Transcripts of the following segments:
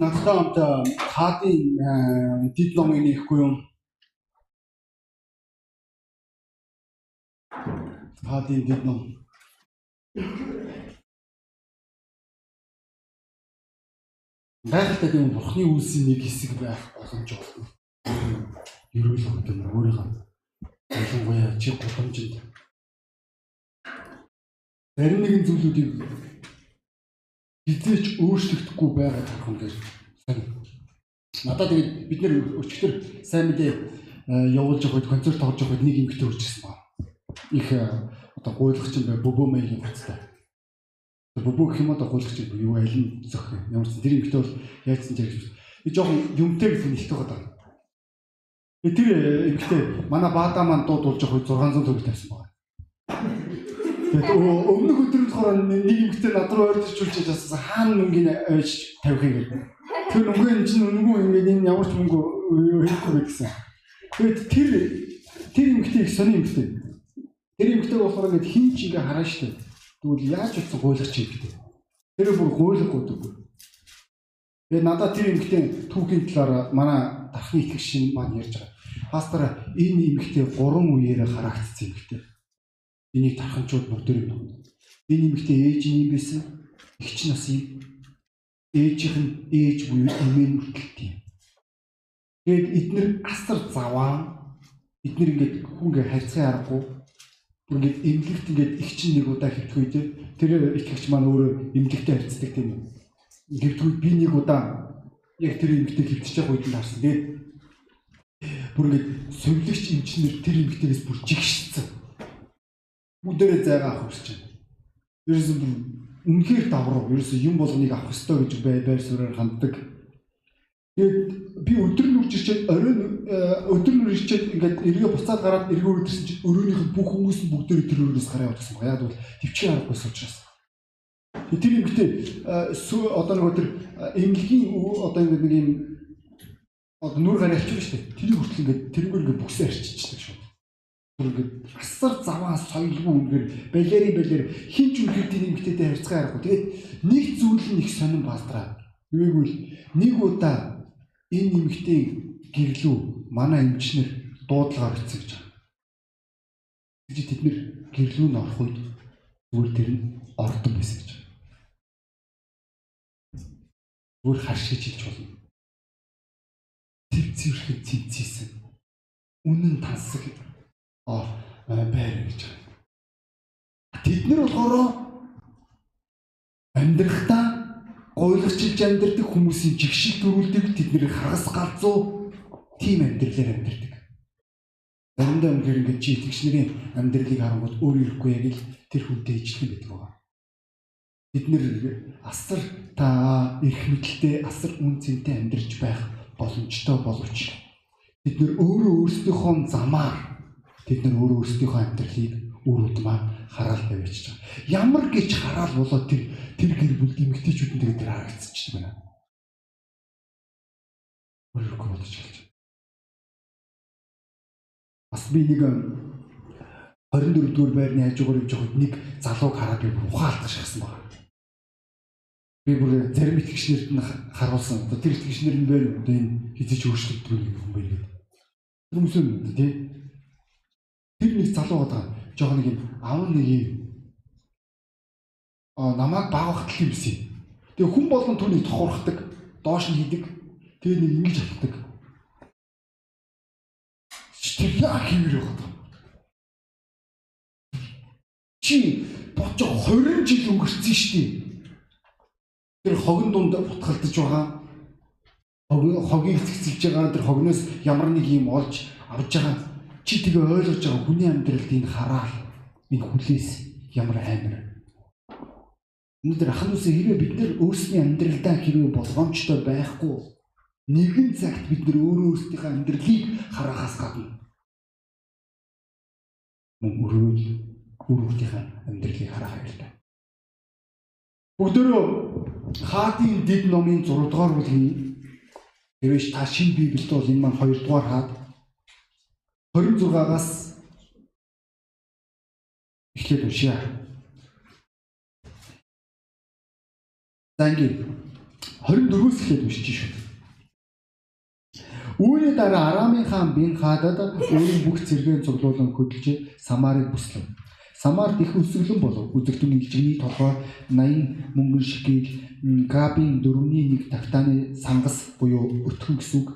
надтай хамт хаадын дид номыг нэхгүй юм. Хаадын дид ном. Гайхалтай тийм бурхны үлсийн нэг хэсэг байх боломж болно. Ерөөл өгдөг өөрийнхөө ялангуяа чи гудамжинд зарим нэгэн зүйлүүдийг өөрчлөгдөхгүй байгаа гэх юм дээр сайн. Надад тэгээд бид нэр өчигдөр сайн мэдээ явуулж явахад концерт тоглож явахад нэг эмэгтэй үржсэн байна. Их одоо гуйлагч юм бай бөбөө маягийн гоцтой. Бөбөө гэх юм одоо гуйлагч юм юу аль нь зөх юм. Ямар ч тэр эмэгтэй бол яатсан ч гэж. Би жоохон юмтэй гэх нь ихтэй байгаа. Тэр эмэгтэй манай баада маань дуудулж явахад 600 төгрөг тавьсан байна. Өмнөх өдөр болохоор нэг эмэгтэй над руу ойртож чулж яжсан хаана мөнгөний ойж тавих юм гээд. Тэр мөнгө энэ чинь үнгүй ингээд энэ ямар ч мөнгө хэрэггүй гэсэн. Тэгээд тэр тэр эмэгтэй их сони эмэгтэй. Тэр эмэгтэй болохоор ингээд хин ч ингээ хараа штэ. Тэгвэл яаж утсан гуйлах чи гэдэг. Тэр бүр гуйлахгүй дүү. Тэгээд надад тэр эмэгтэй түүхийн талаар манай дархны итгэгч маань ярьж байгаа. Пастор энэ эмэгтэй гурван үеэрээ харагдсан эмэгтэй. Энийг тарханчууд бүгдээр юм. Энэ эмэгтэй ээж юм байсан. Игч нас юм. Ээжийнх нь ээж буюу эмээ нүртэлт юм. Тэгээд эднэр асар заваа эднэр ингээд хүнгээ харьцан аргагүй ингээд эмгэлт ингээд чинь нэг удаа хэвтгүү дээ. Тэр итгэгч маань өөрөө эмгэлтэй харьцдаг тийм үү. Хэвтгүү би нэг удаа яг тэр эмгэлтэй хэвтэж явах үед нь харсан. Тэгээд бүр ингээд сувлагч эмчнэр тэр эмгэлтээс бүр жигшсэн. Бүгдээрээ зайгаа авах гэж байна. Ерөөсөө бүр үнэхээр давруу. Ерөөсөө юм болгоныг авах ёстой гэж бай байр суурьаар ханддаг. Тэгээд би өдөр нүрж ирчээд оройн өдөр нүр ирчээд ингээд эргээ буцаад гараад эргээ өдөрсөн чинь өрөөнийх нь бүх хүмүүс нь бүгдээр тэр өрөөс гараа явуулсан байна. Яг бол төвчгийн аргагүйс учраас. Тэр юм гэдэг одоо нэг өдөр эмгэлгийн одоо ингээд нэг юм одоо нүр гараа авчих шүү дээ. Тэр хүртэл ингээд тэрнгээр ингээд бүксээ арччихдаг шүү ингээд асар заваа соёлгүй үнээр балери балери хин ч үнхээр тийм эмгтээтэй харьцгаа ярихгүй. Тэгээд нэг зүйл нь их сонирн балдраа. Юугүйл нэг удаа энэ эмгтээ гэрлүү манай эмчнэр дуудлагаар бичсэн гэж байна. Тэгж тэд нэр гэрлүү нь орох үед зүгээр тэр нь ордон байсан гэж. Зүгээр харшиж хэлж болно. Тэв цэвэрхэд цэвцээсэн. Үнэн тансаг байр гэж байна. Тэд нар болохоор амьдрахтаа гойлагчилж амьдрдаг хүмүүсийн жигшил төрүүлдэг тэд нэр хагас галзуу тийм амьдралаар амьдрдаг. Заримдаа үнээр ингэж чи итгэгч нарын амьдралыг харангуут өөр ирэхгүй яг л тэр хүнтэй ижилхэн байдаг байгаа. Бид нэр асар та эрх мэдэлтэй асар үн цэнтэй амьдарч байх боломжтой боловч бид нэр өөрөө өөрсдийнхөө замаар Тэд нар өөрөө өөрсдийнхөө амьдралыг үр удмаа хараал тавьчих жаа. Ямар гэж хараал болоод тэр тэр гэр бүл эмгтээчүүдэн тэгээд тэр харагдчихдаг байна. Өөрөөр бодож хэлж. Бас би нэг 24 дугаар байрны хажуугаар явж байхад нэг залууг хараад би ухаалтах шахсан байна. Би бүр зарим итгэгчнэрт нь харуулсан. Тэр итгэгчнэр нь байна. Одоо энэ хизэж өөрчлөгддөг юм байна гэдэг. Хүмүүс нь тий Тэр нэг залуу байгаа. Жохо нэг юм аав нэг юм а намайг баг ахтал юм биш. Тэгээ хүн болгон түүнийг тохурхдаг, доош нь хийдэг. Тэгээ нэг ингэж хатдаг. Тэр яа хийвэр байгаа. Чи бочо 20 жил өнгөрцөн шүү дээ. Тэр хогон дунд бутгалдаж байгаа. Хогийг цэцэлж байгаа тэр хогноос ямар нэг юм олж авч байгаа Чи тэгээ ойлгож байгаа хүний амьдралд энэ хараал энэ хүлээс ямар амар. Өнөөдөр үсэ хэрвээ бид нар өөрсдийн амьдралдаа хэрвээ болгоомжтой байхгүй нэгэн цагт бид нар өөрөө өөрсдийнхөө амьдралыг харахаас гадна мөн өрөөл өөрийнхөө амьдралыг харах хэрэгтэй. Бүгдөө хаадын дэд номын 6 дугаар бүлгийн Тэвэж та шин Библиэд бол энэ маань 2 дугаар хаад 26-аас эхлээд уншъя. За ингээд 24-өөс эхлээд уншиж шүү. Үүний дараа Арамын хаан Бин Хадад өөрийн бүх зэрэгээр цуглуулan хөдөлж Самарыг бүслэв. Самарт их өсөглөн болов. Үзэгдэн илжигний толгой 80 мөнгөн шикийг Габийн дөрөвний нэг тавтааны сангас буюу өтгөн гэсүг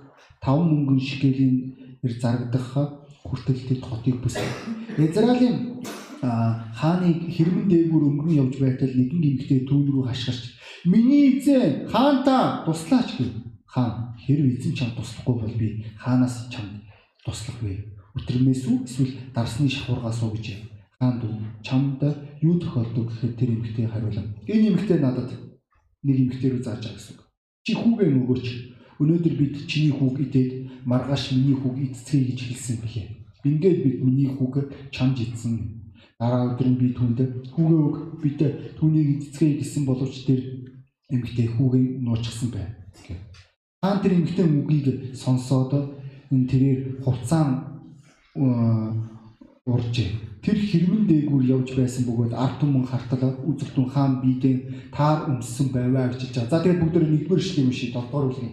5 мөнгөн шикелийн ир зарагдах хүртэл тэд хотыг бүсэв. Израилийн хааны хэрмэн дээгүүр өнгөрөн явж байтал нэгэн гимгтэй түүн рүү хашгирч миний эзэн хаанта туслаач гэв. Хаан хэрв эзэн чам туслахгүй бол би хаанаас чамд туслах вэ? Өтрмээс үү эсвэл дарсны шахуургаас уу гэж хаан дүү чамд юу тохиолдов гэхэд тэр эмэгтэй хариулав. Энэ эмэгтэй надад нэг эмэгтэй рүү зааж байгаа гэсэн. Чи хүүгээ нөгөөч. Өнөөдөр бид чиний хүүг идээд маргааш миний хүүг идцгээе гэж хэлсэн бихээ. Ингээд бид миний хүүг чамд идсэн дараа өдөр нь би түнд хүүгээ өг бид түүнийг эцэцгээе гэсэн боловч тэр эмэгтэй хүүгээ нуучсан байна. Хаан тэр эмэгтэй үгийг сонсоод энэ тэрээр хувцаан уржээ. Тэр хэрмэн дээгүүр явж байсан бөгөөд ард түмэн хартал үзэгдэн хаан биедээ таар өмссөн байваа гэж байгаа. За тэгээд бүгд нэгдүгээр шил юм шиг долдугаар үлгэн.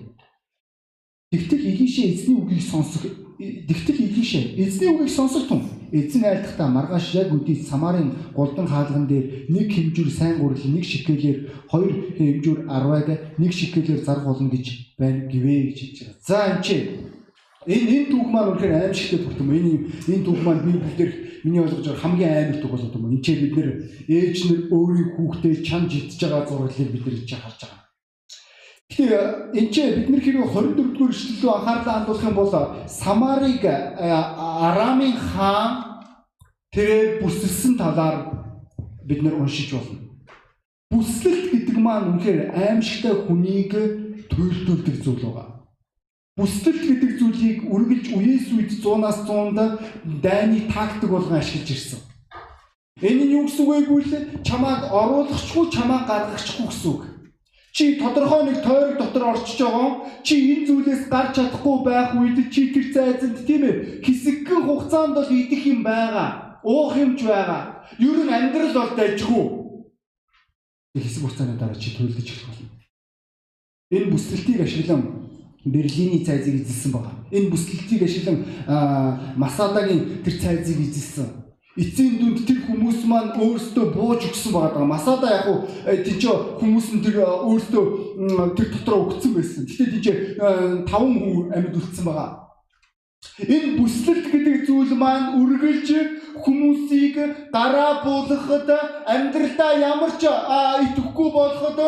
Тэгтэл Игишээ эзний үгийг сонсох тэгтэл Игишээ эзний үгийг сонсох тун эзэн айлтгата маргааш яг үдий Самарын голдон хаалган дээр нэг хэмжүүр сайн гурил нэг шикэлээр хоёр хэмжүүр арвайг нэг шикэлээр зарг болно гэж байна гэвэ гэж хэлж байгаа. За энэ чи энэ энэ түүх маань үнэхээр аимшигтэй түүх юм. Энэ энэ түүх маань Библиэл дээр миний ойлгож байгаа хамгийн амар түүх болоод юм. Энд чи бид нэр ээж нар өөрийн хүүхдээ чамж идж байгаа зураглалыг бид нар чи харж байгаа. Тэгэхээр энэ ч бид нар хэрэг 24 дугаар эшлэлөө анхаарлаа хандуулах юм бол Самарыг Арамын хаан тэрээр бүсэлсэн талаар бид нар уншиж болно. Бүслэлт гэдэг маань үнэхээр аимшигтай хүнийг туйлдуулдаг зүйл байгаа. Бүслэлт гэдэг зүйлийг үргэлж үеэс үед 100-аас 100-д дайны тактик болгон ашиглаж ирсэн. Энэ нь юу гэсэн үг вэ гэвэл чамааг оруулахчгүй чамааг гаргахчгүй гэсэн үг. Чи тодорхой нэг тойрог дотор орчиж байгаа. Чи энэ зүйлээс гарч чадахгүй байх үед чи тэр зайзанд тийм ээ хэсэгхэн хугацаанд бол идэх юм байгаа. Уух юмч байгаа. Ер нь амьдрал бол дайжгүй. Хэсэг хугацааны дараа чи төлдөж эхлэх болно. Энэ бүсэлтийг ашиглан Берлиний цайзыг эзэлсэн байгаа. Энэ бүсэлтийг ашиглан Масадагийн тэр цайзыг эзэлсэн эцсийн дүнд тэр хүмүүс маань өөрсдөө бууж өгсөн байгаа. Масада яг уу тийч хүмүүс нь тэр өөрсдөө тэр дотроо өгсөн байсан. Гэтэ тийч таван хүн амьд үлдсэн байгаа. Энэ бүслэлт гэдэг зүйл маань үргэлж хүмүүсийг гараа буулгахад амьдралдаа ямар ч итгэхгүй болоход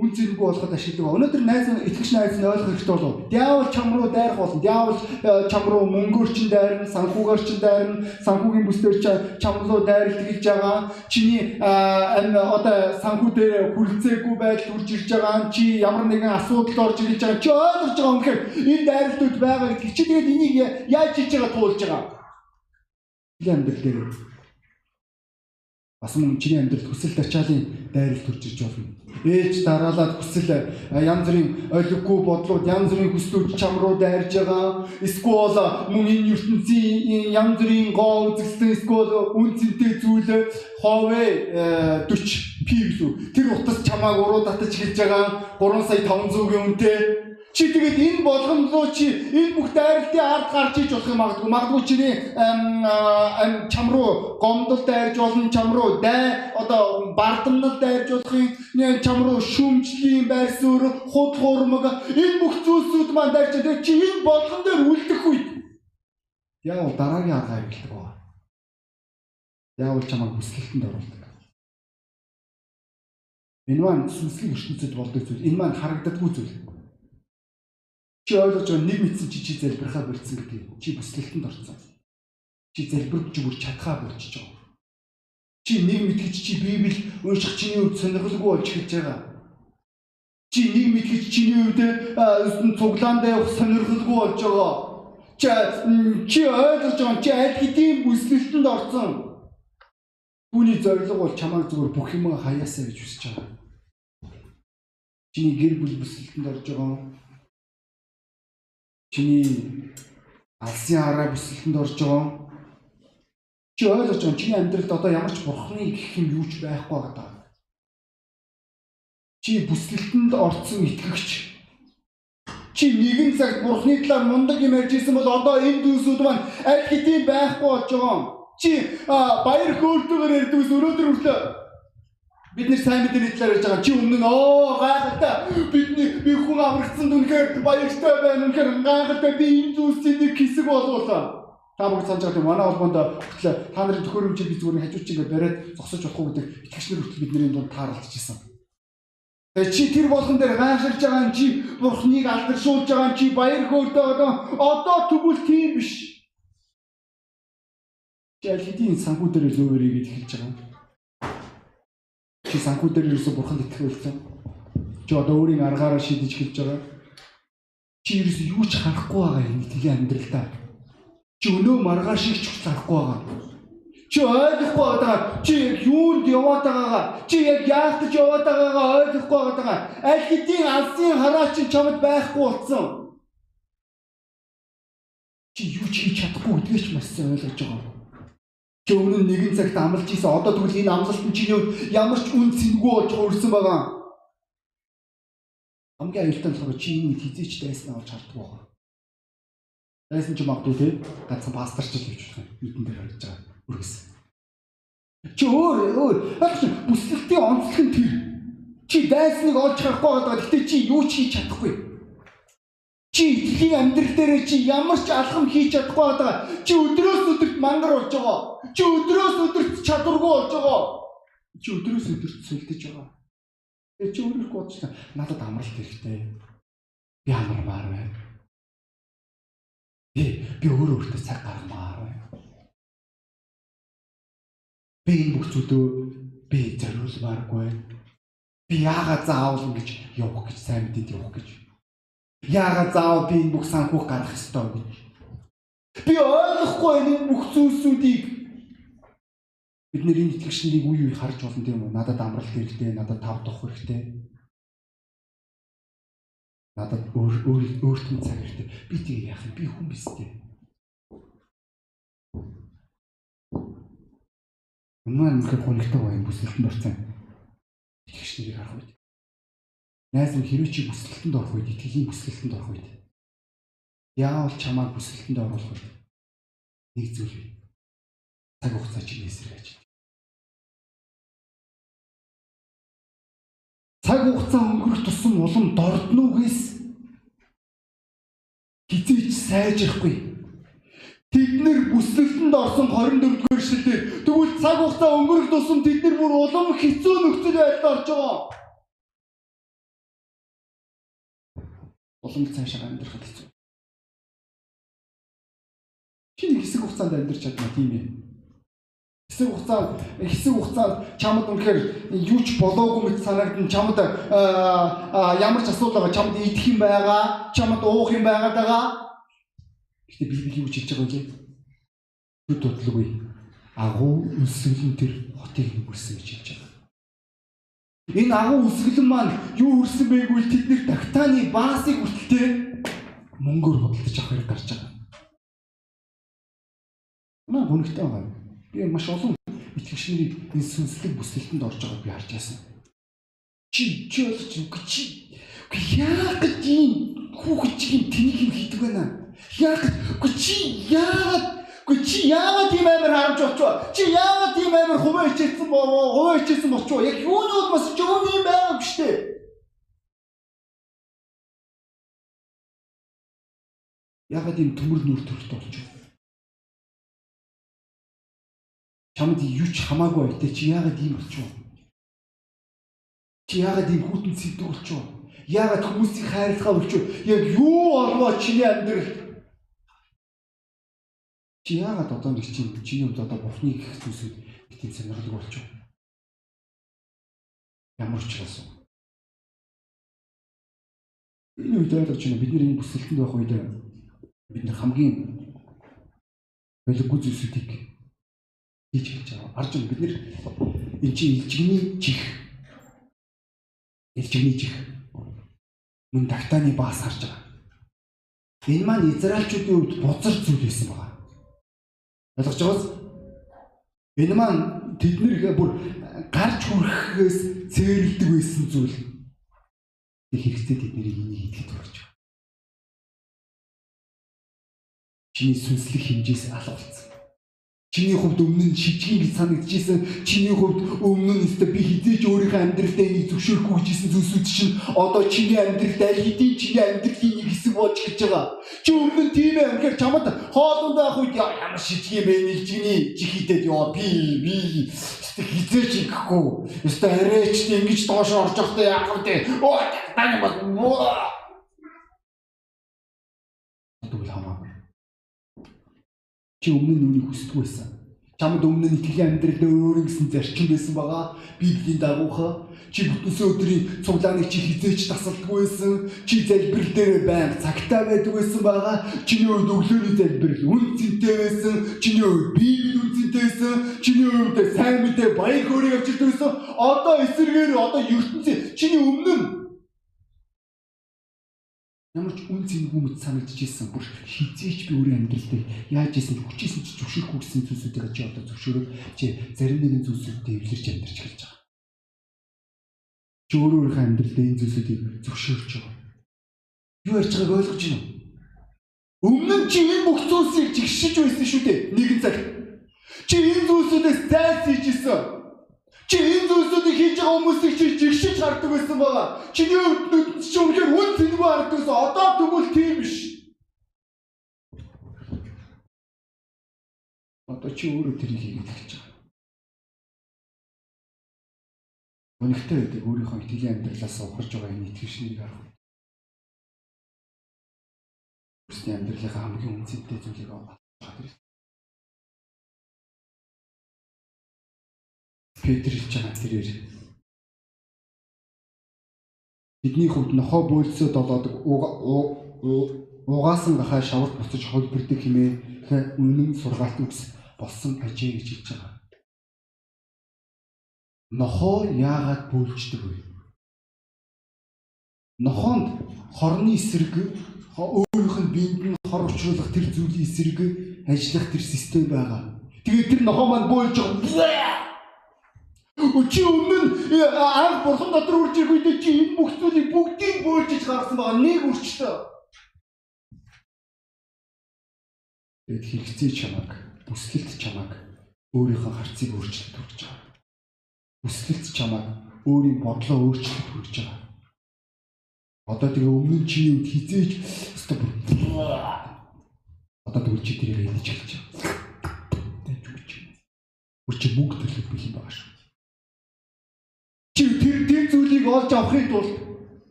үн зэрэг болоход ашигладаг. Өнөөдөр найз итгэгч найз нь ойлгох хэрэгтэй болов. Диавол чам руу дайрах болно. Диавол э, чам руу мөнгөөр чин дайрна, санхүүгээр чин дайрна, санхүүгийн бүсдэр чам руу дайралт гэж байгаа. Чиний энэ одоо санхүү дээр хүлцээгүй байдал үрж ирж байгаа. Чи ямар нэгэн асуудал орж ирж байгаа. Чи ойлгож байгаа юм хэрэг энэ дайралтууд байгаа гэдэг. Чи тэгээд энийг яаж хийж байгаа туулж байгаа. Или амьдрал дээр бас мөн чиний амьдралд хүсэл тачаалын дайралт төрж ирж болно ээж дараалаад хүсэл янз бүрийн ойлгохгүй бодлууд янз бүрийн хүслүүд чам руу дайрж байгаа. Эсвэл мөн энэ ертөнцийн янз бүрийн гоо үзэсгэлэн эсвэл үн цэнтэй зүйл ховээ 40 пи гэсэн. Тэр утас чамааг уруу татаж хэлж байгаа 3 сая 500-ийн үнэтэй Чи тэгээд энэ болгоомжлоо чи энэ бүх дайралтын ард гарч иж болох юм магадгүй. Магадгүй чиний чам руу гомдол дайрж болно, чам руу дай одоо бардамнал дайрж болохыг, чам руу шүмжлийн байр суурь, худ хурмаг энэ бүх зүйлсүүд маань дайрч тэгээд чи энэ болгон дээр үлдэх үед яавал дараагийн арга хэрэглэдэг байна. Яавал чамайг хүсэлтэнд оруулдаг. Энэ маань сүнслэг ертөнцид болдог зүйл. Энэ маань харагддаггүй зүйл. Чи ойлгож байгаа нэг мэдсэн чи чи залбирхаа болцсон гэдэг. Чи бүслэлтэнд орсон. Чи залбирч бүр чадхаа болчихж байгаа. Чи нэг мэдгэж чи Библи унших чиний хувьд сонирхолгүй болж эхэлж байгаа. Чи нэг мэдгэж чиний хувьд цуглаанд явах сонирхолгүй болж байгаа. Чи чи ойлгож байгаа чи аль хэдийн бүслэлтэнд орсон. Түүний зорилго бол чамайг зүгээр бүх юм хаяасаа гэж хүсэж байгаа. Чиний гэр бүл бүсэлтэнд орж байгаа чиний алсын хараа бүсэлтэнд орж байгаа. Чи ойлгож байгаа чиний амьдралд одоо ямар ч бурхны гэх юм юу ч байхгүй байгаа. Чи бүслэлтэнд орцсон итгэгч. Чи нэгэн цагт бурхны талаар мундаг юм ярьж исэн бол одоо энэ дүүсүүд маань аль хэдийн байхгүй болж байгаа. Чи баяр хөөртэйгээр ярьдгүйс өнөөдөр хүртэл бид нэр сайн мэдээний талаар ярьж байгаа. Чи өмнө нь оо гайхалтай бидний би хүн аврагдсан дүнхээр баяртай байна. Үнэхээр гайхалтай би энэ зүйлсийн нэг хэсэг болуулаа. Та бүгд санаж байгаа тийм манай холбоонд хүртэл та нарын төхөөрөмжийг би зүгээр хажууч ингээд бариад зогсож болохгүй гэдэг итгэгчнэр хүртэл бидний дунд тааралдчихсан. Тэгээ чи тэр болгон дээр гайхалж байгаа юм чи бурхныг алдаршуулж байгаа юм чи баяр хөөртэй одоо одоо тэгвэл тийм биш. Чи аль хэдийн санхүү дээр лөөрэй гэж хэлж байгаа юм. Чи санхүү дээр ерөөсө бурханд итгэвэлсэн. Чи одоо өөрийн аргаараа шийдэж хэлж байгаа. Чи ерөөсө юу ч харахгүй байгаа юм итгэлийн амьдралдаа. Чи өнөө маргааш шиг ч харахгүй байгаа. Чи ойлгохгүй байгаа. Чи юунд яваад байгаагаа, чи яг яах гэж яваад байгаагаа ойлгохгүй байгаа. Аль хэдийн алсын хараа чи чамд байхгүй болсон. Чи юу ч хийж чадахгүй гэдгийг ч маш сайн ойлгож байгаа. Чи өмнө нэгэн цагт амлаж ийсэн. Одоо тэгвэл энэ амлалт нь чиний ямар ч үн цэнгүй болж хуурсан байгаа. Хамгийн аюултай болохоор чи энэ хизээч дайснаа олж харддаг байгаа. Дайсан ч магадгүй те ганцхан пасторч л гэж байна. Нүдэн дээр харж байгаа. Үргэс. Чи өөр өөр бүслэлтийн онцлог нь тэр. Чи дайсныг олж харахгүй байгаа. Гэтэ чи юу ч хийж чадахгүй. Чи итгэлийн амьдрал дээр чи ямар ч алхам хийж чадахгүй байгаа. Чи өдрөөс өдөрт мангар болж байгаа. Чи өдрөөс өдөрт чадваргүй болж байгаа. Чи өдрөөс өдөрт сүлдэж байгаа. Тэгээ чи өөрөө бодож та надад амралт хэрэгтэй. Би амармаар байна. Би би өөрөө өөртөө цаг гаргамаар байна. Би энэ бүх зүйлөө би зориулмааргүй. Би яагаад заавал ингэж явах гэж сайн мэдэд явах гэж. Яагаад заавал би энэ бүх санхүүх гаргах ёстой гэж. Би ойлгохгүй энэ бүх зүйлсүүдийг бид нэр энэ итгэгчнийг үе үе харж болно тийм үү? Надад амралт хэрэгтэй, надад тав дох хэрэгтэй. Надад өөр өөр өөртөө цаг хэрэгтэй. Би тийг яах юм? Би хүн биз дээ. Өмнө нь үнэхээр гонигтай байна бүсэлтэнд орсон. Итгэгч нарыг харах үед. Найз минь хэрвээ чи бүсэлтэнд орох үед, итгэлийн бүсэлтэнд орох үед. Яавал чамайг бүсэлтэнд оруулах вэ? Нэг зүйл бий. Цаг хугацаа чинээс ирэж. Цаг хугацаа өнгөрөх тусам улам дорднуугээс хизээч сайжрахгүй Тэд нэр бүслэлтэнд орсон 24 дугаар эшлэлээр тэгвэл цаг хугацаа өнгөрөх тусам тэд нар бүр улам хэцүү нөхцөл байдалд орж байгаа. Улам цаашаа амьдрахад хэцүү. Чиний хэсэг хугацаанд амьдрч чадна тийм ээ. Хэсэг хугацаанд хэсэг хугацаанд чамд үнэхээр юу ч болоогүй мэт санагдсан чамд ямар ч асуудал байгаа чамд идэх юм байгаа чамд уух юм байгаа Гэтэ Библи юу хэлж байгаа вэ? Зүд бодлогогүй. Агуу өсгөлн тэр хотыг нүгэрсэн гэж хэлж байгаа. Энэ агуу өсгөлн маань юу үрсэн бэ гэвэл тэдний тактаны баасыг хүртэлтэй мөнгөөр худалдаж авах хэрэг гарч байгаа. Маа гонхтой байгаа. Би маш олон итгэгчний энэ сүнслэг бүсгэлтэнд орж байгааг би харж байсан. Чи чи болж чи яах гэж ийм хүүхэд чигийн тэнийг юм хийдэг байна Яг чи яагаад үгүй чи яагаад тийм амар харамж болчихоо? Чи яагаад тийм амар хуваа хичээсэн болоо? Хуваа хичээсэн болчихоо? Яг юуны улмаас ч юуны юм байгаа биш үү? Яагаад ийм төмөр нүр төрөлт болчихоо? Чамд юу ч хамаагүй байтэ чи яагаад ийм болчихоо? Чи яагаад ийм хүүтэн сэдв болчихоо? Яагаад хүмүүсийг хайрлахаа болчихоо? Яг юу олвоо чиний амьдралд? Чи яагаад одоо нэг чинь чиний хувьд одоо Бурхны гих зүйлсүүд битэн сонирхолтой болчих вэ? Ямар учраас вэ? Энэ үед ойлгож байна. Бид энэ бүсэлтэнд байх үед бид хамгийн болиггүй зүйлсүүдийг хийж хийж байгаа. Арж. Бид нэр энэ чинь илжигний чих. Илжигний чих. Мөн тагтааны баас харж байгаа. Энэ маань Израильчүүдийн хувьд бузар зүйл байсан байна. Ойлгож байгаас энэ маань тэднэр бүр гарч хүрэхээс цээрэлдэг байсан зүйл. Тэг хэрэгцээ тэднийг энийг идэхэд хүрч байгаа. Чиний сүнслэг хэмжээс алга болсон. Чиний хувьд өмнө нь шижгэн гэж санагдчихсэн. Чиний хувьд өмнө нь өстө би хизээж өөрийнхөө амьдралдаа энийг зөвшөөрөхгүй гэжсэн зүйлсүүд чинь одоо чиний амьдралд аль хэдийн чиний амьдралын нэг хэсэг болж эхэлж байгаа. Чи өмнө нь тийм ээ үнэхээр чамд хоолунд байх үед ямар шижгэн бэ нэг чиний чихидэд ёо би би хизээж ихгүй. Өстө арайч ингэж доош орж явахдаа яах вэ? Оо тань бол тэгвэл хамаагүй. Чи өмнө нь үүнийг хүсдэг байсан. Чамд өмнө нь итгэлийн амьдралд өөр гэсэн зарчим байсан байгаа. Библийн дагууха чи бүтэнсээ өдрийн цуглааныг чи хизээч тасалдаггүй байсан. Чи залбирал дээр байнга цагтаа байдаг байсан байгаа. Чиний үед өглөөний залбирал үн цэнтэй байсан. Чиний үед библи үн цэнтэй байсан. Чиний үед сайн мэдээ баяр хөөргийг авчирдаг байсан. Одоо эсэргээр одоо ертөнцийн чиний өмнө нь Ямар ч үн цэнгүй мэт санагдчихсэн бүр хизээч би өөрийн амьдралдаа яаж ийсэн хүчээсэн ч зөвшөөрөхгүй гэсэн зүйлсүүдийг чи одоо зөвшөөрөв чи зарим нэгэн зүйлсүүдтэй эвлэрч амьдарч эхэлж байгаа. Чи өөрөө өөрийнхөө амьдралдаа энэ зүйлсүүдийг зөвшөөрч байгаа. Юу ярьж байгааг ойлгож байна уу? Өмнө нь чи энэ бүх зүйлсийг жигшиж байсан шүү дээ. Нэгэн цаг. Чи энэ зүйлсүүдээс зайлсхийжсэн. Чи энэ зүйлсүүдийг хийж байгаа хүмүүсийг чи жигшиж хардаг байсан байгаа. Чиний өвднүүд чи үнэхээр үн цэнгүй хардаг байсан. Одоо тэгвэл тийм биш. Одоо чи өөрөө тэрийг хийгээд эхэлж байгаа. Өнөхтэй байдаг өөрийнхөө итгэлийн амьдралаас ухарж байгаа энэ итгэвчнийг харах. Өөрсдийн амьдралынхаа хамгийн үнцэнтэй зүйлийг авах хэрэгтэй. Петр хэлж байгаа тэрээр бидний хувьд нохоо бөөлсөд болоод угаасан гахаа шаварт буцаж холбирдэг хэмээх үнэн сургаалт үгс болсон ажээ гэж хэлж байгаа. Нохоо яагаад бөөлждөг вэ? Нохоонд хорны эсрэг өөрийнх нь биед нь хор учруулах тэр зүйлийн эсрэг ажиллах тэр систем байгаа. Тэгээд тэр нохоо маань бөөлж байгаа Чи өмнө нь анх бурхан дотор үрж ирэх үед чи энэ бүх зүйлийг бүгдийг бөөлжиж гаргасан байгаа нэг үрчтэй. Тэгэд хэрэгцээ чамаг, бүсгэлт чамаг өөрийнхөө харцыг өөрчлөлт хүргэж байгаа. Бүсгэлт чамаг өөрийн бодлоо өөрчлөлт хүргэж байгаа. Одоо тэгээ өмнө чиний үед хизээж өстө одоо тэгвэл чи тэрийг эдэж эхэлж байгаа. Тэнд үгүй чи. Бүр чи мөнгө төлөх юм байгаа шүү олж авахын тулд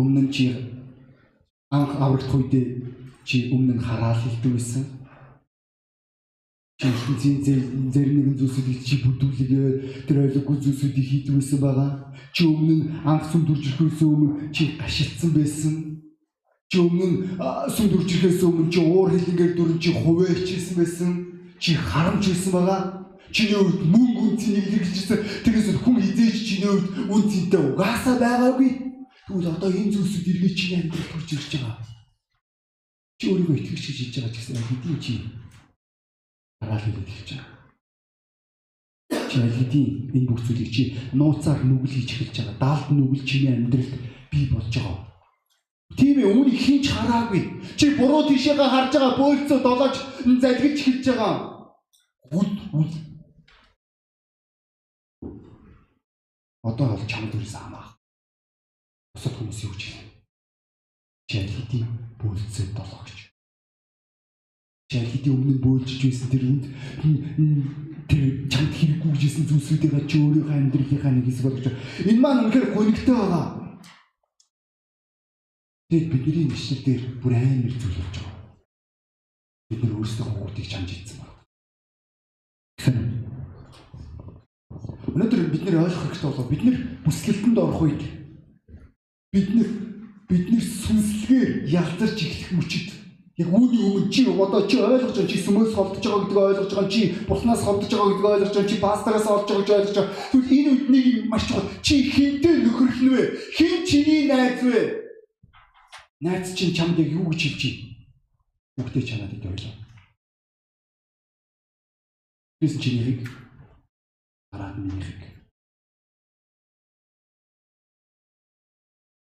өмнө нь чи анх аврагдах үедээ чи өмнө нь хараал хэлдэг байсан. Чи ертөнцийн зарим нэгэн зүйлсүүдийг чи бүдүүлгээ тэр ойлгохгүй зүйлсүүдийг хийдэг байсан байгаа. Чи өмнө нь анх сүм дүрж ирэхээс өмнө чи гашилсан байсан. Чи өмнө сүм дүрж ирэхээс өмнө чи уур хилэнгээр дүрэн чи хуваагчсэн байсан. Чи харамж байсан байгаа Чиний үед мөнгө үнцнийг илэрхийлжсэн. Тэгээс хүн хизээж чиний үед үнцэнтэй угаасаа байгаагүй. Тэгвэл одоо энэ зүйлсүүд эргээ чиний амьдралд хүрч ирж байгаа. Чи өөрийгөө итгэж хийж байгаа ч гэсэн хэдийн чи хараал хэлж байгаа. Чи хэдийн энэ бүх зүйлийг чи нууцаар нүгэл хийж эхэлж байгаа. Даалд нүгэл чиний амьдралд бий болж байгаа. Тийм ээ үүнийг хинч хараагүй. Чи буруу тишээгээ харж байгаа бөөлцөө долоож залгиж эхэлж байгаа. Үд үд Одоо бол чамд үрээс хамаах. Бусад хүмүүс юу гэж хэлнэ? Чи хэдийн бөөлцөө долоогч. Чи хэдийн өмнө бөөлжж байсан тэр үнд тэр чамд хэрэггүй гэжсэн зүйлсүүдийг чи өөрийнхөө амьдралынхаа нэг хэсэг болгож энэ маань үнэхээр гонигтой байгаа. Тэг бидний нэшлэл дээр бүр амар зүйл болж байгаа. Бид нар өөрсдөө хүүхдийг чамж ийдсэн байна. Тэгэхээр Өнөөдөр бид нэр ойлгох хэрэгтэй болов бид нэр бүсгэлтэнд орох үед бид нэр бидний сүнслэгээр ялзарч эхлэх мөчид яг үүний өмнө чи одоо чи ойлгож байгаа чи сүмөөс холдож байгаа гэдгийг ойлгож байгаа чи буснаас холдож байгаа гэдгийг ойлгож байгаа чи пастараас олж байгаа гэж ойлгож байгаа. Тэгвэл энэ юм маш чухал. Чи хинтээ нөхөрлөн вэ? Хин чиний найз вэ? Найз чинь чамд яг юу гэж хэлж байна? Бүгдээ чанаад идэ ойлоо. Бис чиний хараад минийхийг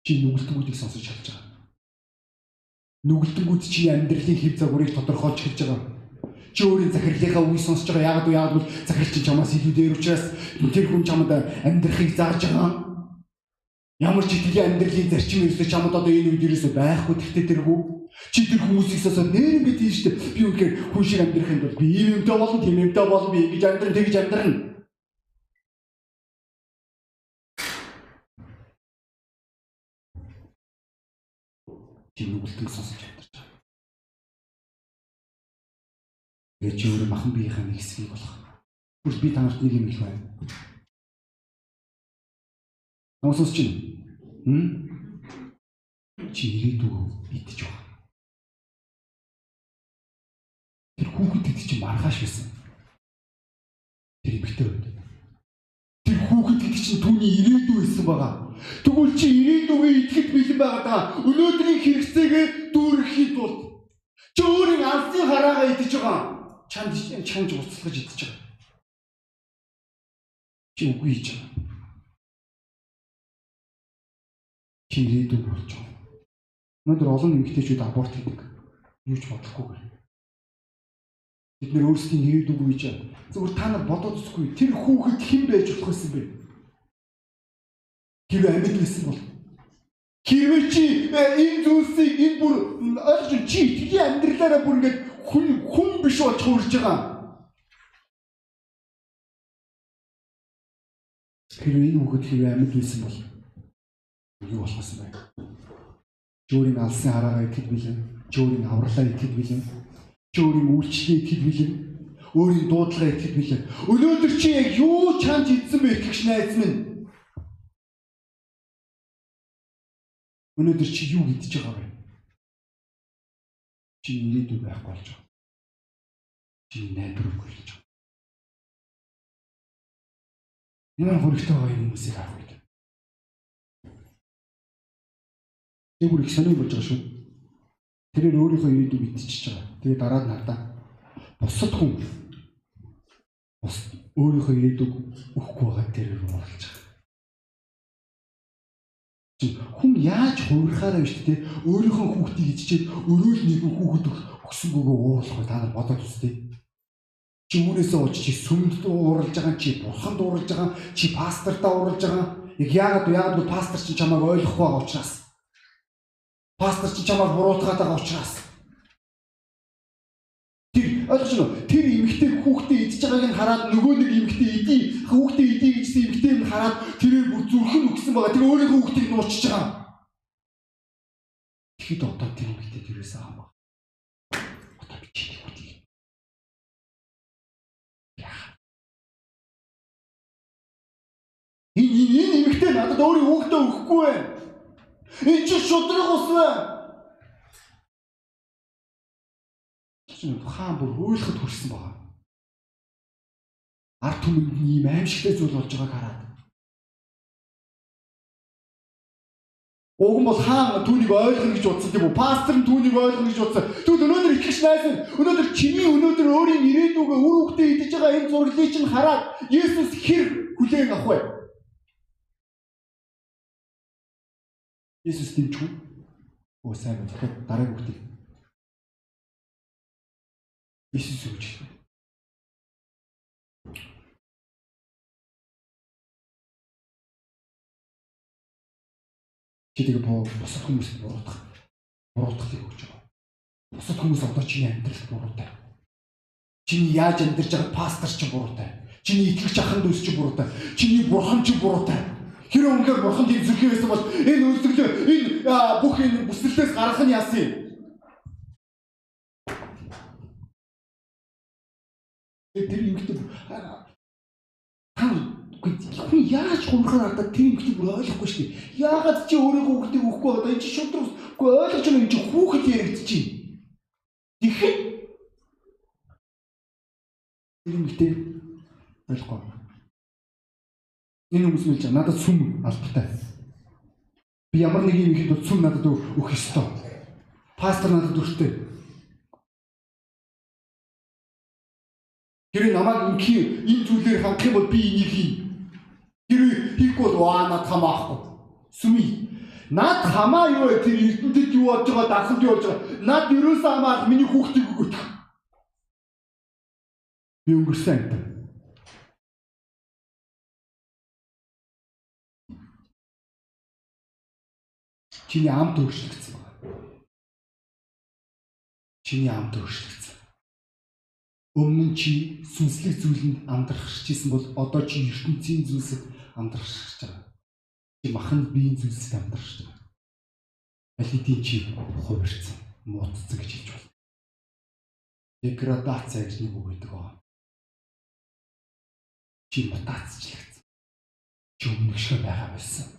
Чи нүгэлтэнгүүдийг сонсож чадж байгаа. Нүгэлтэнгүүд чи амьдралын хэв загварыг тодорхойлж эхэлж байгаа. Чи өөрийн захирлынхаа үгийг сонсож байгаа. Яг уу яг бол захирал чинь чамаас илүү дээр учраас тэр хүн чамд амьдрахыг зааж байгаа. Ямар ч итгэлийн амьдралын зарчим ерөөсөө чамд одоо энэ үед ерөөсөө байхгүй гэхдээ тэргүй. Чи тэр хүмүүсийг сонсоод нэр ингэ тийм шүү дээ. Би үнэхээр хүн шиг амьдрах юм бол би ийм юмтай болно, тийм юмтай болно, би ингэж амьдрах, тэгж амьдрах. Чи нүгэлтэн сонсож амьдарч байгаа. Тэгээд чи өөрөө махан биеийнхаа нэг хэсгийг болох. Бүр би танарт нэг юм хэлэх байна. Сонсож байна. Хм? Чи ирээдүгөө идэж байгаа. Тэр хүүхэд чи маргааш байсан. Тэр эмэгтэй байд. Тэр хүүхэд гэдэг чинь түүний ирээдүй байсан байгаа. Тэгвэл чи ирээдүгөө итгэж бэлэн байгаа даа. Өнөөдрийн хэрэгцээгээ дүүрэхэд бол чи өөрийн алсын хараагаа идэж байгаа. Чамд чамд уцалгаж идэж байгаа. Чи үгүй хийж байгаа. Чи ирээдүг болж байгаа. Өнөөдөр олон эмэгтэйчүүд аборт хийдэг. Юу ч бодохгүй. Бид нэр өөрсдийн ирээдүг үйж зүгээр та нар бодоод үзгүй тэр хүүхэд хэн байж болох байсан бэ? Тэр амьд байсан бол хэрвээ чи э, энэ зүйлсийг энэ бүр ойлгож чи итгэлийн амьдралаараа бүр ингээд хүн хүн биш болж хуурж байгаа. Хэрвээ энэ хүүхэд хэрвээ амьд байсан бол юу болох юм бэ? Жөөрийн алсын хараагаа итгэж билэн, жөөрийн авралаа итгэж билэн, жөөрийн үйлчлэгээ итгэж билэн, өөрийн дуудлагаа итгэж билэн. Өнөөдөр чи яг юу чамд хийсэн бэ гэх найз минь? Өнөөдөр чи юу гэдэж байгаа вэ? Чи ирээдүй байхгүй болж байгаа. Чи найдвар болж байгаа. Ямар хөрөгтэй байгаа юм хүмүүсийг харах үед. Тэр бүр их сони болж байгаа шүү. Тэрээр өөрийнхөө ирээдүйг мэдчихэж байгаа. Тэгээ дараа нь хардаа. Бусад хүн бус өөрийнхөө ирээдүйг өгөхгүй байгаа тэрээр уурлж байгаа. Хүн яаж хуурахаараа биш те өөрийнхөө хүүхдийг иччихэд өрөөл нэгэн хүүхэд өгсөнгөөгөө уурлах та нар бодоод үзтээ. Чи үүнээсээ ууч чи сүмд уурлж байгаа чи бурханд уурлж байгаа чи пастортаа уурлж байгаа. Яг яагаад яагаад пастор чи чамайг ойлгохгүй байгаа учраас Пастор чи чамаар буруутгаад байгаа учраас тэр ойлгож байна уу? Тэр эмэгтэй хүүхдээ идж байгааг нь хараад нөгөө нэг эмэгтэй идий хүүхдээ идий гэжсэн эмэгтэй нь хараад тэрээр бүр зүрхэн өгсөн байгаа. Тэр өөрийнхөө хүүхдийг нуучж байгаа. Тэгэхэд одоо тэр эмэгтэй тэрээс аав. Одоо би чиний хүүхдийг Энэ энэ эмэгтэй надад өөрийн хүүхдээ өгөхгүй байна. Энэ чи шудраг ус байна. Чинь хаан бүр хөөлөхөд хүрсэн байгаа. Ард түмэнд ийм аимшигтай зүйл болж байгааг хараад. Уг нь бол хаан түүнийг ойлгоно гэж утсан тийм үү? Пастор нь түүнийг ойлгоно гэж утсан. Тэгвэл өнөөдөр итгэж найз нь өнөөдөр чиний өнөөдөр өөрийн ирээдүгөө үр хөвгтэй идэж байгаа энэ зурлыг чинь хараад Есүс хэр хүлээн авах вэ? Есүс дэмжгүй. Оо сайн байна. Тэгэхээр дараагийн хүүхдийг Есүс өгч. Чи тэгээ бусад хүмүүст буруутгах. Буруутгалыг өгч байгаа. Бусад хүмүүс одоо чиний амьдралд буруутай. Чиний яаж амьдарч байгаа пастор ч буруутай. Чиний итгэгч ахын дүүс ч буруутай. Чиний бурхан ч буруутай Хэрэв үнээр бурхан тийм зүрхий байсан бол энэ үйлдвэрлэл энэ бүх энэ бүсэлтээс гарах нь яасан юм? Тэр юмхтэй хүн яаж хумрахаар ардаа тэр юмхтэй бүр ойлгохгүй шүү дээ. Яагаад чи өөрийнхөө хүүхдийг өгөхгүй байгаа энэ чи шууд үгүй ойлгож байна энэ чи хүүхэд яригдчихээн. Тэгэхэд тэр юмхтэй ойлгохгүй. Энэ хүмүүс мэлж надад сүм албатай. Би ямар нэг юм ихэд сүм надад өгөх ёстой. Пастор надад өртөө. Тэр намайг инхи энэ зүйлээр хандах юм бол би энийг хийн. Тэр хийхгүй бол ваа над хамаахгүй. Сүми. Над хамаа юу вэ? Тэр эрдэнэтэд юу болж байгаа, дахад юу болж байгаа? Над ерөөсөө хамаах миний хүүхдийг өгөх. Би өнгөрсөн амт. Чиний амт өөрчлөгдсөн байна. Чиний амт өөрчлөгдсөн. Өмнө нь чи сүнслэг зүйлэнд амдрахчихсэн бол одоо чи ертөнцийн зүйлсэд амдрахж байгаа. Чи махан биеийн зүйлсэд амдрахж байгаа. Алидийн чи хувирсан, муудсан гэж хэлж байна. Деградаци гэж нэг үг гэдэг байна. Чи мутацчлагдсан. Чи өмнөх шиг байгаа байсан.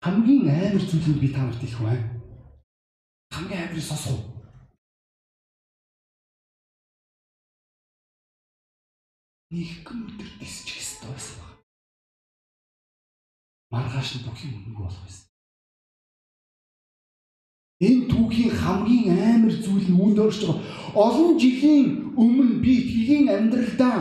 Хамгийн амар зүйлийг би та нарт хэлэх байна. Хамгийн амарыг сонсох уу? Нэгэн өдөр тисчих ёстой байсан баг. Маргааш нь бүх юм үнэг болох байсан. Энэ түүхийн хамгийн амар зүйл нь үүнд орж байгаа. Олон жилийн өмнө би тгийн амьдралдаа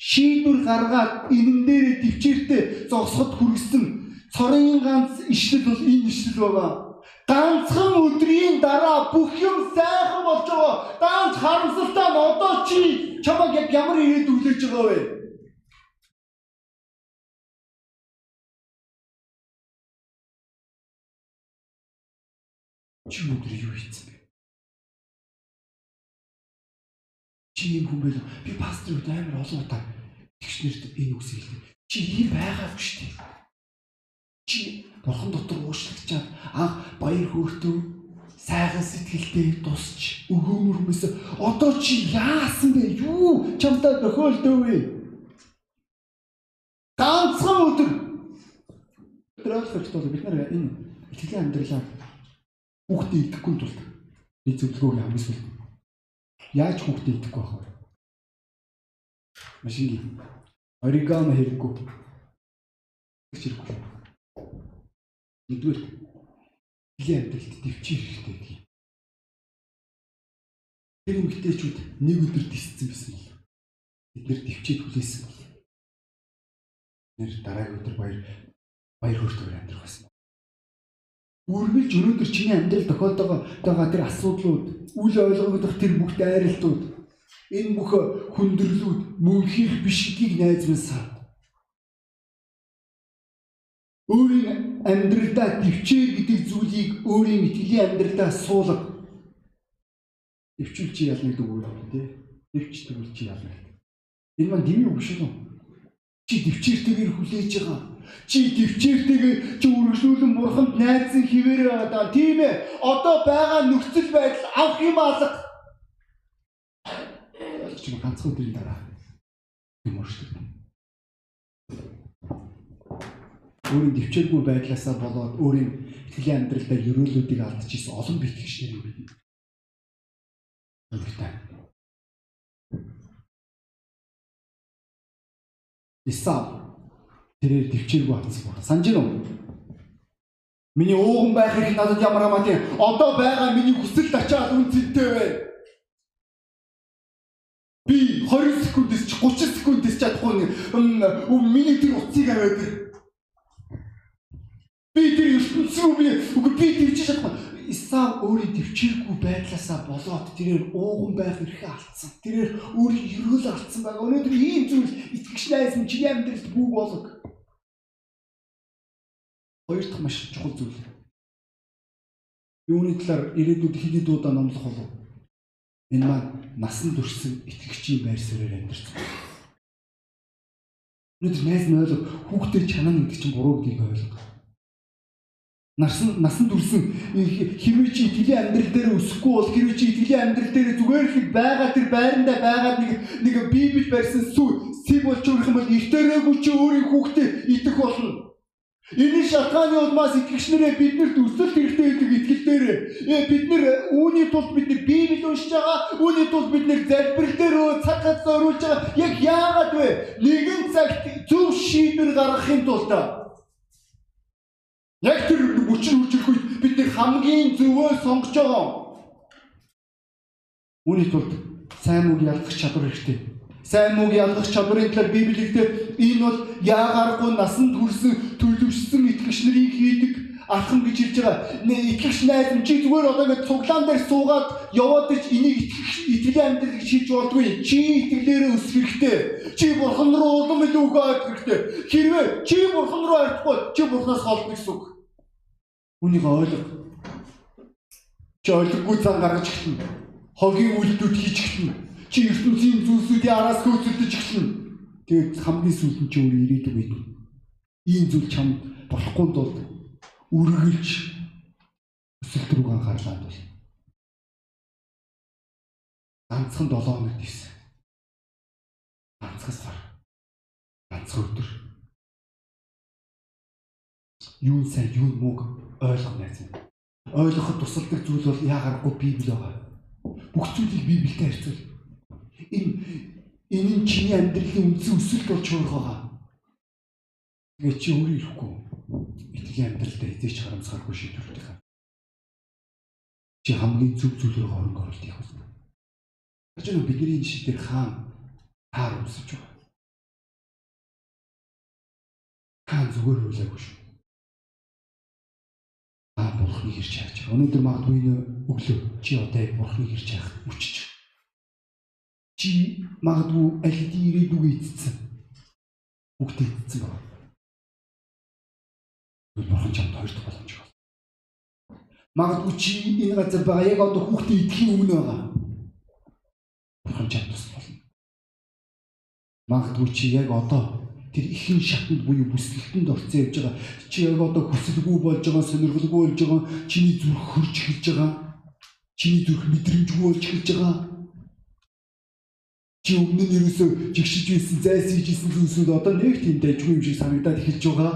шийдвэр гаргаад энэн дээрээ төвчээртэй зогсоход хүргэсэн цорын ганц ишлэл бол энэ ишлэл байгаа. Ганцхан өдрийн дараа бүх юм сайхан болж байгаа. Даанч харамсалтай нь одоо чи чамаг яг ямар ирээд үлээж байгаа вэ? Чи өдөр юу хийсэн бэ? Чи юм хүн байл. Би пастор үед амар олон удаа тэгшнэрт энэ үгсийг хэлдэг. Чи ийм байгаагүй шүү дээ. Чи бурхан дотор уушлагчаад анх баяр хөөртөө сайхан сэтгэлтэй тусч өгөөмөр хүмүүс одоо чи яасан бэ? Юу чамтай тохиолдов вэ? Ганцхан өдөр ойлгох бол бид нар энэ итгэлийн амьдралаа хүүхдээ идэхгүй тулд би зөвлөгөөг хамгийн сүүлд яаж хүүхдээ идэхгүй байх вэ? Машингийн оригами хэрэггүй. Хэрэггүй. Нэгдүгээр илийн амьдралд төвчээр хэрэгтэй гэдэг. Тэр эмгтээчүүд нэг өдөр тисцсэн байсан бол бид нэр төвчээд хүлээсэн бол нэр дараагийн өдөр баяр баяр хөөртэйгээр амьдрах байсан. Үргэлж өнөөдөр чиний амьдрал тохиолдогоо байгаа тэр асуудлууд, үл ойлгогдох тэр бүх дайралтууд, энэ бүх хүндрэлүүд мөнхийх биш гэдгийг найз минь саад. Өөрийн амьдралдаа төвчээр гэдэг зүйлийг өөрийн итгэлийн амьдралдаа суулга. Төвчүүл чи ялна гэдэг үг байна тий. Төвч тэгвэл чи ялна. Энэ маань дэмий үг шүү. Чи төвчээртэйгээр хүлээж байгаа. Чи төвчээртэйгээр чи үргэлжлүүлэн бурханд найзан хിവэрээ одоо тийм ээ. Одоо байгаа нөхцөл байдал авах юм алга. Чи ганцхан өдрийн дараа юм уушдаг. Өөрийн төвчээргүй байдлаасаа болоод өөрийн итгэлийн амьдралдаа ерөөлүүдийг алдчихсан олон битгэгч нар юу гэдэг. Үнэхээр. Исав тэрээр төвчээргүй алдсан байна. Санаж гэнэ үү? Миний ууган байх хэрэг надад ямар хамаатай. Одоо байгаа миний хүсэлт ачаал үнцэнтэй байна. Би 20 секундээс ч 30 секундээс чадахгүй миний тэр утсыг аваад Би тэр ертөнцийн рүү би үгүй би төвчж чадахгүй. Исав өөрийн төвчээргүй байдлаасаа болоод тэрээр ууган байх эрхээ алдсан. Тэрээр өөрийн ерөөл алдсан байгаа. Өнөөдөр ийм зүйл итгэгч найз минь чиний амьдралд бүү болог. Хоёр дахь маш чухал зүйл. Юуны талаар ирээдүйд хэдий дуудаа номлох болов? Энэ маань насан туршсан итгэгчийн байр суурьаар амьдарч байгаа. Өнөөдөр найз нь ойлго хүүхдээ чанаа гэдэг чинь буруу гэдгийг ойлго. Насан насан турсан хэрвээ чи итгэлийн амьдрал дээр өсөхгүй бол хэрвээ чи итгэлийн амьдрал дээр зүгээр их байгаа тэр байрандаа байгаад нэг нэг библ барьсан сүү сэг болж өөрөх юм бол эртээрээгүй чи өөрийн хүүхдээ идэх болно. Энэ шалтгааны улмаас итгэгчнэрээ биднэрт өсөлт хэрэгтэй гэдэг итгэл дээр бид нэр үүний тулд бид нэр библ уншиж байгаа үүний тулд бид нэр залбирал дээр цаг цаг зориулж байгаа. Яг яагаад вэ? Нэгэн цагт зөв шийдвэр гаргахын тулд. Яг тэр хүчин хүчрэх үед бид нэг хамгийн зөвөө сонгож байгаа. Үүний тулд сайн үг ялгах чадвар хэрэгтэй. Сайн үг ялгах чадварын талаар Библиэд энэ бол яагааргүй насанд хүрсэн төлөвшсөн итгэгч нарыг хийдэг алхам гэж хэлж байгаа. Нэ итгэгч найз минь чи зүгээр одоо ингэ цуглаан дээр суугаад яваад ич энийг итгэлийн амьдрал гэж хэлж болдгүй. Чи итгэлээрээ өсөх хэрэгтэй. Чи бурхан руу улам илүү авах хэрэгтэй. Хэрвээ чи бурхан руу авахгүй чи бурханаас холдно гэсэн үг. Үнийг ойлго. Чи ойлгохгүй цан гаргаж эхэлнэ. Хогийн үйлдэлүүд хийж эхэлнэ. Чи ертөнцийн зүйлсүүдийн араас хөөцөлдөж эхэлнэ. Тэгээд хамгийн сүүлд нь чи өөр ирээдүг байдна. Ийм зүйл чамд болохгүй тул үргэлж өсөлт рүү анхаарлаа бол. Ганцхан 7 хоног тийсэн. Ганцхан сар. Ганцхан өдөр. Юу сайн, юу мууг ойлгох найз минь. Ойлгоход тусалдаг зүйл бол яагарахгүй Библи байгаа. Бүх зүйлийг Библиэд харьцуул. Энэ энэ нь чиний амьдралын үндсэн өсөлт болж хуурах байгаа. Тэгээ чи өөрөө ирэхгүй. Итгэлийн амьдралдаа эзэж харамсгаргүй шийдвэрлэх юм. Чи хамгийн зөв зүйлээр хөрөнгө оруулалт хийх болно. Гэж нь бидний энэ шийдэр хаан таар өмсөж байгаа. Хаан зүгээр үлээгүй шүү. Аа ирж хайж байгаа. Өнөөдөр магадгүй энэ өглөө чи одоо яг бурхныг ирж хайх үчиж. Чи магадгүй аль хэдийн ирээдүгөө эцсэн. Бүгд эцсэн байна. Бурхан чамд хоёр дахь боломж байна. Магадгүй чи энэ газар байгаа яг одоо хүүхдээ идэхийн өмнө байгаа. Бурхан чамд тус болно. Магадгүй чи яг одоо тэр ихэн шатнд буюу бүсгэлтэнд орцсон явж байгаа. Чи яг одоо хүсэлгүй болж байгаа, сонирхолгүй болж байгаа, чиний зүрх хөрж эхэлж байгаа. Чиний зүрх мэдрэмжгүй болж эхэлж байгаа. Чи өмнө нь ерөөсөө жигшиж байсан, зайсхийж исэн зүйлсүүд одоо нэг тийм дайггүй юм шиг санагдаад эхэлж байгаа.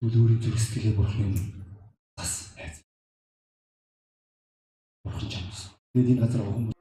Тэгвэл өөрийн зүрх сэтгэлээ бурхны өмнө бас хайц. Бурхан чамс. Тэгээд энэ газар хүмүүс